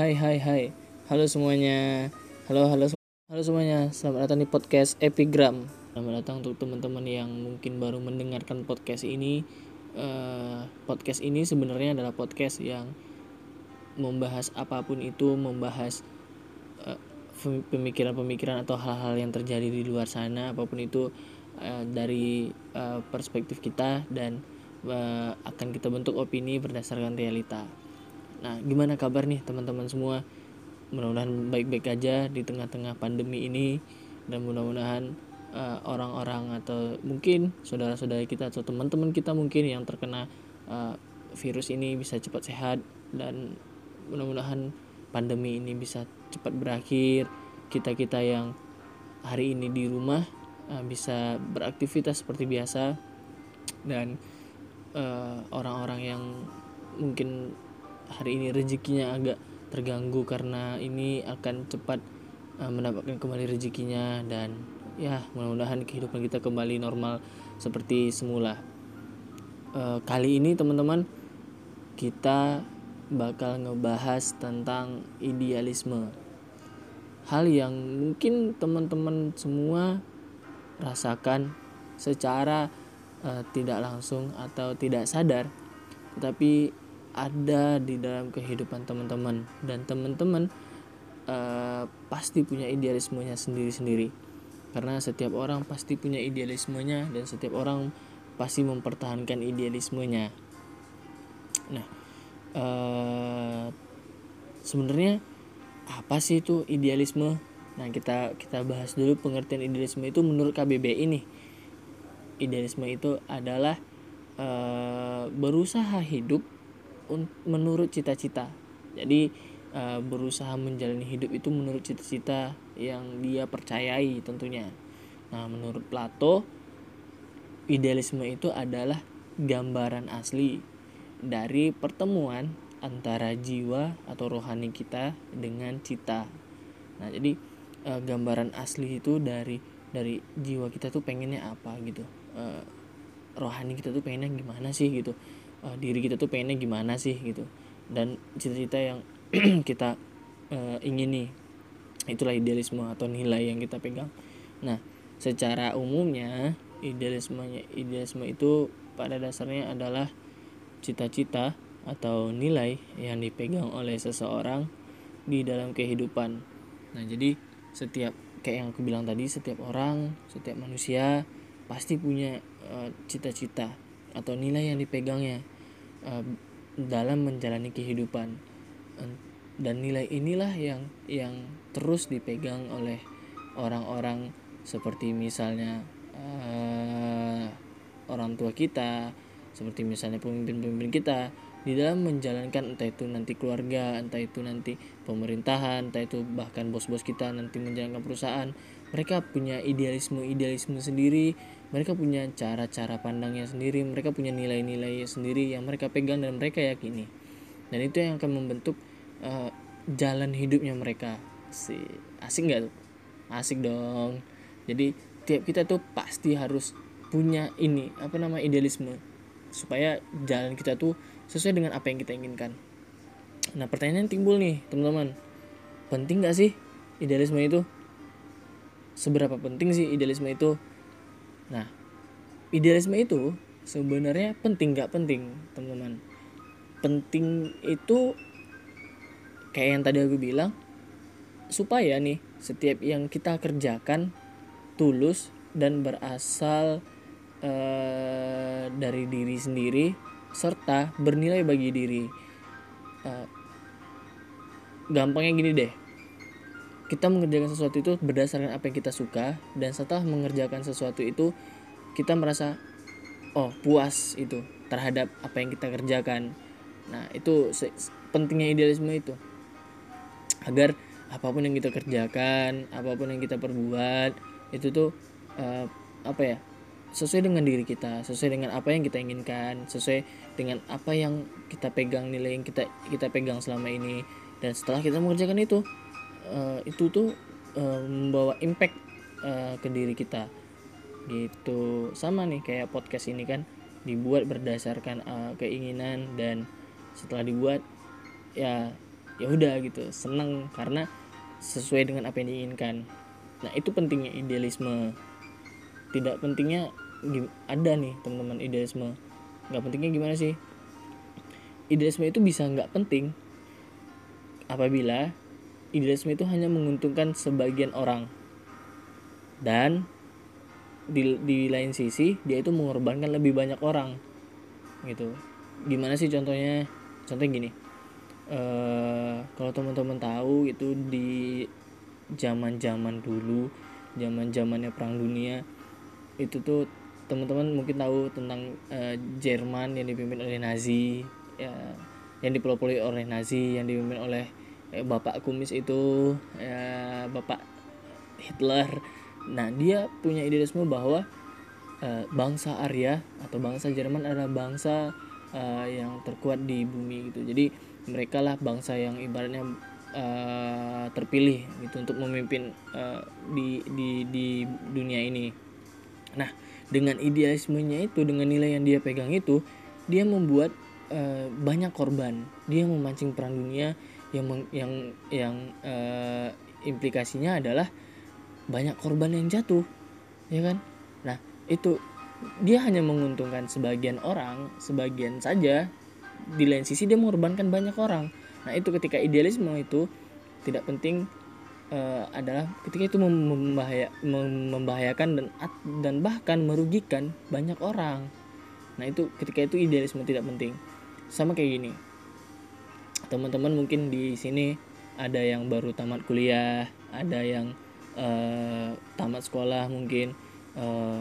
Hai hai hai. Halo semuanya. Halo halo Halo semuanya. Selamat datang di podcast Epigram. Selamat datang untuk teman-teman yang mungkin baru mendengarkan podcast ini. Uh, Podcast ini sebenarnya adalah podcast yang Membahas apa pun itu Membahas uh, pemikiran-pemikiran atau hal-hal yang terjadi di luar sana Apa pun itu uh, dari perspektif kita Dan akan kita bentuk opini berdasarkan realita Nah, gimana kabar nih teman-teman semua? Mudah-mudahan baik-baik aja di tengah-tengah pandemi ini dan mudah-mudahan uh, orang-orang atau mungkin saudara-saudara kita atau teman-teman kita mungkin yang terkena uh, virus ini bisa cepat sehat dan mudah-mudahan pandemi ini bisa cepat berakhir. Kita-kita yang hari ini di rumah uh, bisa beraktivitas seperti biasa dan orang-orang uh, orang -orang yang mungkin hari ini rezekinya agak terganggu karena ini akan cepat uh, mendapatkan kembali rezekinya dan ya mudah-mudahan kehidupan kita kembali normal seperti semula. Uh, kali ini teman-teman kita bakal ngebahas tentang idealisme. Hal yang mungkin teman-teman semua rasakan secara uh, tidak langsung atau tidak sadar, tapi ada di dalam kehidupan teman-teman. Dan teman-teman uh, pasti punya idealismenya sendiri-sendiri. Karena setiap orang pasti punya idealismenya dan setiap orang pasti mempertahankan idealismenya. Nah uh, sebenarnya apa sih itu idealisme? Nah kita kita bahas dulu pengertian idealisme itu menurut KBBI ini. Idealisme itu adalah uh, berusaha hidup menurut cita-cita. Jadi uh, berusaha menjalani hidup itu menurut cita-cita yang dia percayai tentunya. Nah menurut Plato idealisme itu adalah gambaran asli dari pertemuan antara jiwa atau rohani kita dengan cita. Nah jadi uh, gambaran asli itu dari dari jiwa kita tuh pengennya apa gitu. Uh, rohani kita tuh pengennya gimana sih gitu uh, diri kita tuh pengennya gimana sih gitu. Dan cita-cita yang kita uh, ingini itulah idealisme atau nilai yang kita pegang. Nah secara umumnya idealismenya idealisme itu pada dasarnya adalah cita-cita atau nilai yang dipegang oleh seseorang di dalam kehidupan. Nah jadi setiap kayak yang aku bilang tadi setiap orang setiap manusia pasti punya uh, cita-cita atau nilai yang dipegangnya uh, dalam menjalani kehidupan. Dan nilai inilah yang yang terus dipegang oleh orang-orang seperti misalnya uh, orang tua kita seperti misalnya pemimpin-pemimpin kita di dalam menjalankan entah itu nanti keluarga entah itu nanti pemerintahan entah itu bahkan bos-bos kita nanti menjalankan perusahaan mereka punya idealisme idealisme sendiri mereka punya cara-cara pandangnya sendiri mereka punya nilai-nilai sendiri yang mereka pegang dan mereka yakini. Dan itu yang akan membentuk uh, jalan hidupnya mereka. Si asik nggak tuh? Asik dong. Jadi tiap kita tuh pasti harus punya ini apa nama idealisme. Supaya jalan kita tuh sesuai dengan apa yang kita inginkan. Nah pertanyaan timbul nih teman-teman. Penting gak sih idealisme itu? Seberapa penting sih idealisme itu? Nah, idealisme itu sebenarnya penting gak penting, teman-teman. Penting itu kayak yang tadi aku bilang supaya nih setiap yang kita kerjakan tulus dan berasal uh, dari diri sendiri serta bernilai bagi diri. Uh, gampangnya gini deh. Kita mengerjakan sesuatu itu berdasarkan apa yang kita suka dan setelah mengerjakan sesuatu itu kita merasa oh puas itu terhadap apa yang kita kerjakan. Nah itu pentingnya idealisme itu. Agar apa pun yang kita kerjakan apa pun yang kita perbuat itu tuh uh, apa ya sesuai dengan diri kita sesuai dengan apa yang kita inginkan sesuai dengan apa yang kita pegang nilai yang kita kita pegang selama ini. Dan setelah kita mengerjakan itu uh, itu tuh uh, membawa impact uh, ke diri kita. Gitu. Sama nih kayak podcast ini kan dibuat berdasarkan uh, keinginan dan setelah dibuat ya ya udah gitu seneng karena sesuai dengan apa yang diinginkan. Nah itu pentingnya idealisme tidak pentingnya ada nih teman-teman idealisme. Nggak pentingnya gimana sih? Idealisme itu bisa nggak penting apabila idealisme itu hanya menguntungkan sebagian orang. Dan di, di lain sisi dia itu mengorbankan lebih banyak orang gitu. Gimana sih contohnya? Contohnya gini uh, kalau teman-teman tahu itu di zaman zaman dulu zaman zamannya perang dunia itu tuh teman-teman mungkin tahu tentang uh, Jerman yang dipimpin oleh Nazi ya yang dipelopori oleh Nazi yang dipimpin oleh eh, bapak kumis itu ya bapak Hitler Nah, dia punya idealisme bahwa uh, bangsa Arya atau bangsa Jerman adalah bangsa uh, yang terkuat di bumi gitu. Jadi mereka lah bangsa yang ibaratnya uh, terpilih gitu untuk memimpin uh, di di di dunia ini. Nah, dengan idealismenya itu, dengan nilai yang dia pegang itu, dia membuat uh, banyak korban. Dia memancing perang dunia yang yang yang uh, implikasinya adalah banyak korban yang jatuh ya kan? Nah itu dia hanya menguntungkan sebagian orang sebagian saja. Di lain sisi dia mengorbankan banyak orang. Nah itu ketika idealisme itu tidak penting uh, adalah ketika itu membahaya, membahayakan dan dan bahkan merugikan banyak orang. Nah itu ketika itu idealisme tidak penting. Sama kayak gini. Teman-teman mungkin di sini ada yang baru tamat kuliah ada yang uh, tamat sekolah mungkin uh,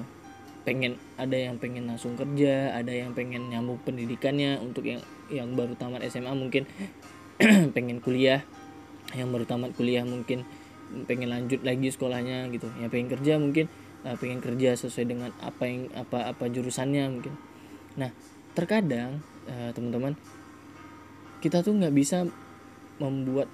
pengen ada yang pengen langsung kerja ada yang pengen nyambung pendidikannya untuk yang yang baru tamat SMA mungkin pengen kuliah yang baru tamat kuliah mungkin pengen lanjut lagi sekolahnya gitu. Ya pengen kerja mungkin uh, pengen kerja sesuai dengan apa yang apa apa jurusannya mungkin. Nah terkadang uh, teman-teman kita tuh nggak bisa membuat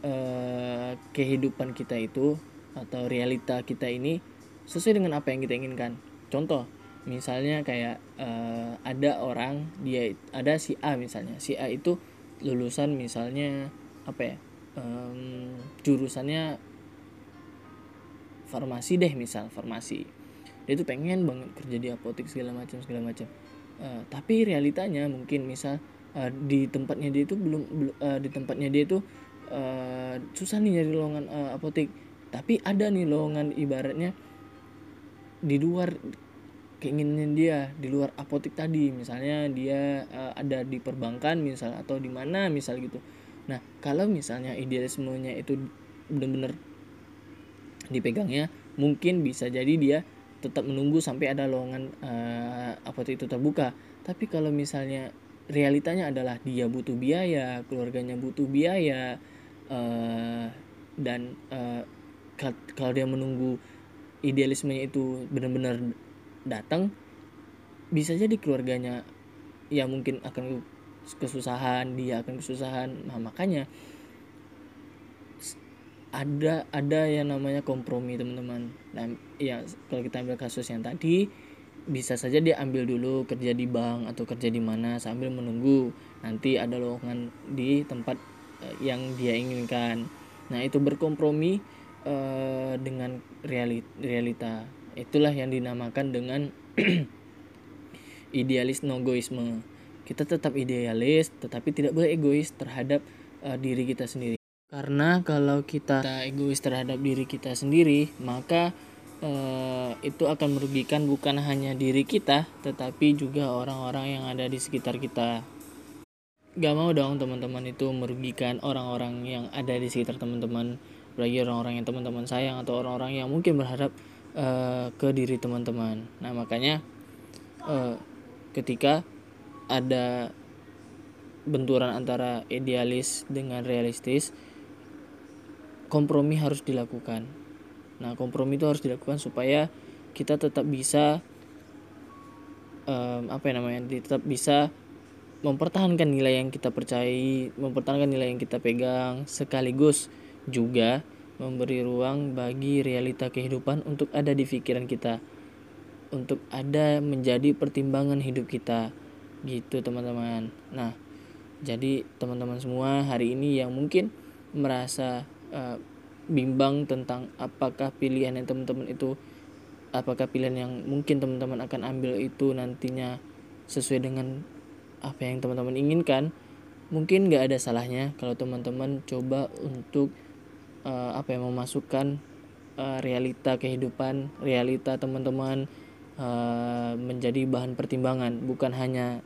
uh, kehidupan kita itu atau realita kita ini sesuai dengan apa yang kita inginkan. Contoh, misalnya kayak uh, ada orang dia ada si A misalnya, si A itu lulusan misalnya apa ya um, jurusannya farmasi deh misal farmasi. Dia tuh pengen banget kerja di apotek segala macam segala macam. Uh, tapi realitanya mungkin misal uh, di tempatnya dia itu belum uh, di tempatnya dia itu uh, susah nih nyari lowongan uh, apotek. Tapi ada nih lowongan ibaratnya di luar keinginan dia di luar apotek tadi. Misalnya dia uh, ada di perbankan misal atau di mana misal gitu. Nah kalau misalnya idealismenya itu benar-benar dipegangnya mungkin bisa jadi dia tetap menunggu sampai ada lowongan uh, apotek itu terbuka. Tapi kalau misalnya realitanya adalah dia butuh biaya keluarganya butuh biaya uh, dan uh, kalau dia menunggu idealismenya itu benar-benar datang bisa jadi keluarganya ya mungkin akan kesusahan dia akan kesusahan. Nah makanya ada ada yang namanya kompromi teman-teman. Nah ya kalau kita ambil kasus yang tadi bisa saja dia ambil dulu kerja di bank atau kerja di mana sambil menunggu nanti ada lowongan di tempat eh, yang dia inginkan. Nah itu berkompromi uh, dengan realita. Itulah yang dinamakan dengan idealis nogoisme kita tetap idealis tetapi tidak boleh egois terhadap uh, diri kita sendiri karena kalau kita egois terhadap diri kita sendiri maka uh, itu akan merugikan bukan hanya diri kita tetapi juga orang-orang yang ada di sekitar kita. Gak mau dong teman-teman itu merugikan orang-orang yang ada di sekitar teman-teman bagi orang-orang yang teman-teman sayang atau orang-orang yang mungkin berharap uh, ke diri teman-teman. Nah makanya uh, ketika ada benturan antara idealis dengan realistis kompromi harus dilakukan. Nah kompromi itu harus dilakukan supaya kita tetap bisa um, apa yang namanya tetap bisa mempertahankan nilai yang kita percayai mempertahankan nilai yang kita pegang sekaligus juga memberi ruang bagi realita kehidupan untuk ada di pikiran kita untuk ada menjadi pertimbangan hidup kita. Gitu teman-teman. Nah jadi teman-teman semua hari ini yang mungkin merasa uh, bimbang tentang apakah pilihan yang teman-teman itu apakah pilihan yang mungkin teman-teman akan ambil itu nantinya sesuai dengan apa yang teman-teman inginkan mungkin nggak ada salahnya kalau teman-teman coba untuk uh, apa yang memasukkan uh, realita kehidupan realita teman-teman uh, menjadi bahan pertimbangan bukan hanya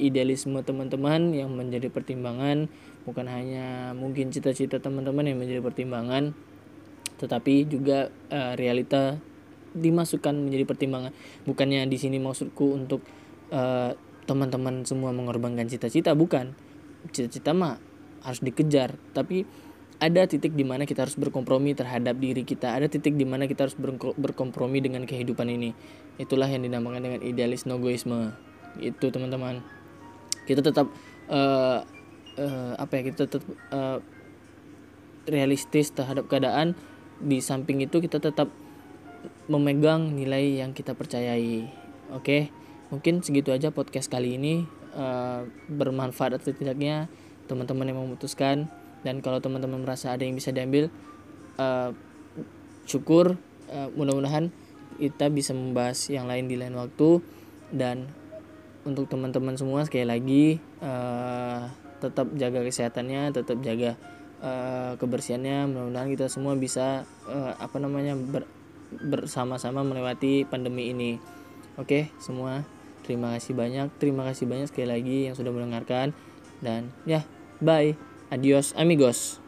idealisme teman-teman yang menjadi pertimbangan bukan hanya mungkin cita-cita teman-teman yang menjadi pertimbangan tetapi juga uh, realita dimasukkan menjadi pertimbangan. Bukannya di sini maksudku untuk uh, teman-teman semua mengorbankan cita-cita bukan. Cita-cita mah harus dikejar tapi ada titik di mana kita harus berkompromi terhadap diri kita. Ada titik di mana kita harus berkompromi dengan kehidupan ini. Itulah yang dinamakan dengan idealis nogoisme itu teman-teman kita tetap uh, uh, apa ya kita tetap uh, realistis terhadap keadaan. Di samping itu kita tetap memegang nilai yang kita percayai. Oke? Okay? mungkin segitu aja podcast kali ini. Uh, bermanfaat atau tidaknya teman-teman yang memutuskan. Dan kalau teman-teman merasa ada yang bisa diambil uh, syukur. Uh, mudah-mudahan kita bisa membahas yang lain di lain waktu. Dan untuk teman-teman semua sekali lagi uh, tetap jaga kesehatannya tetap jaga uh, kebersihannya. Mudah-mudahan kita semua bisa uh, apa namanya ber, bersama-sama melewati pandemi ini. Oke semua terima kasih banyak. Terima kasih banyak sekali lagi yang sudah mendengarkan. Dan ya bye. Adios amigos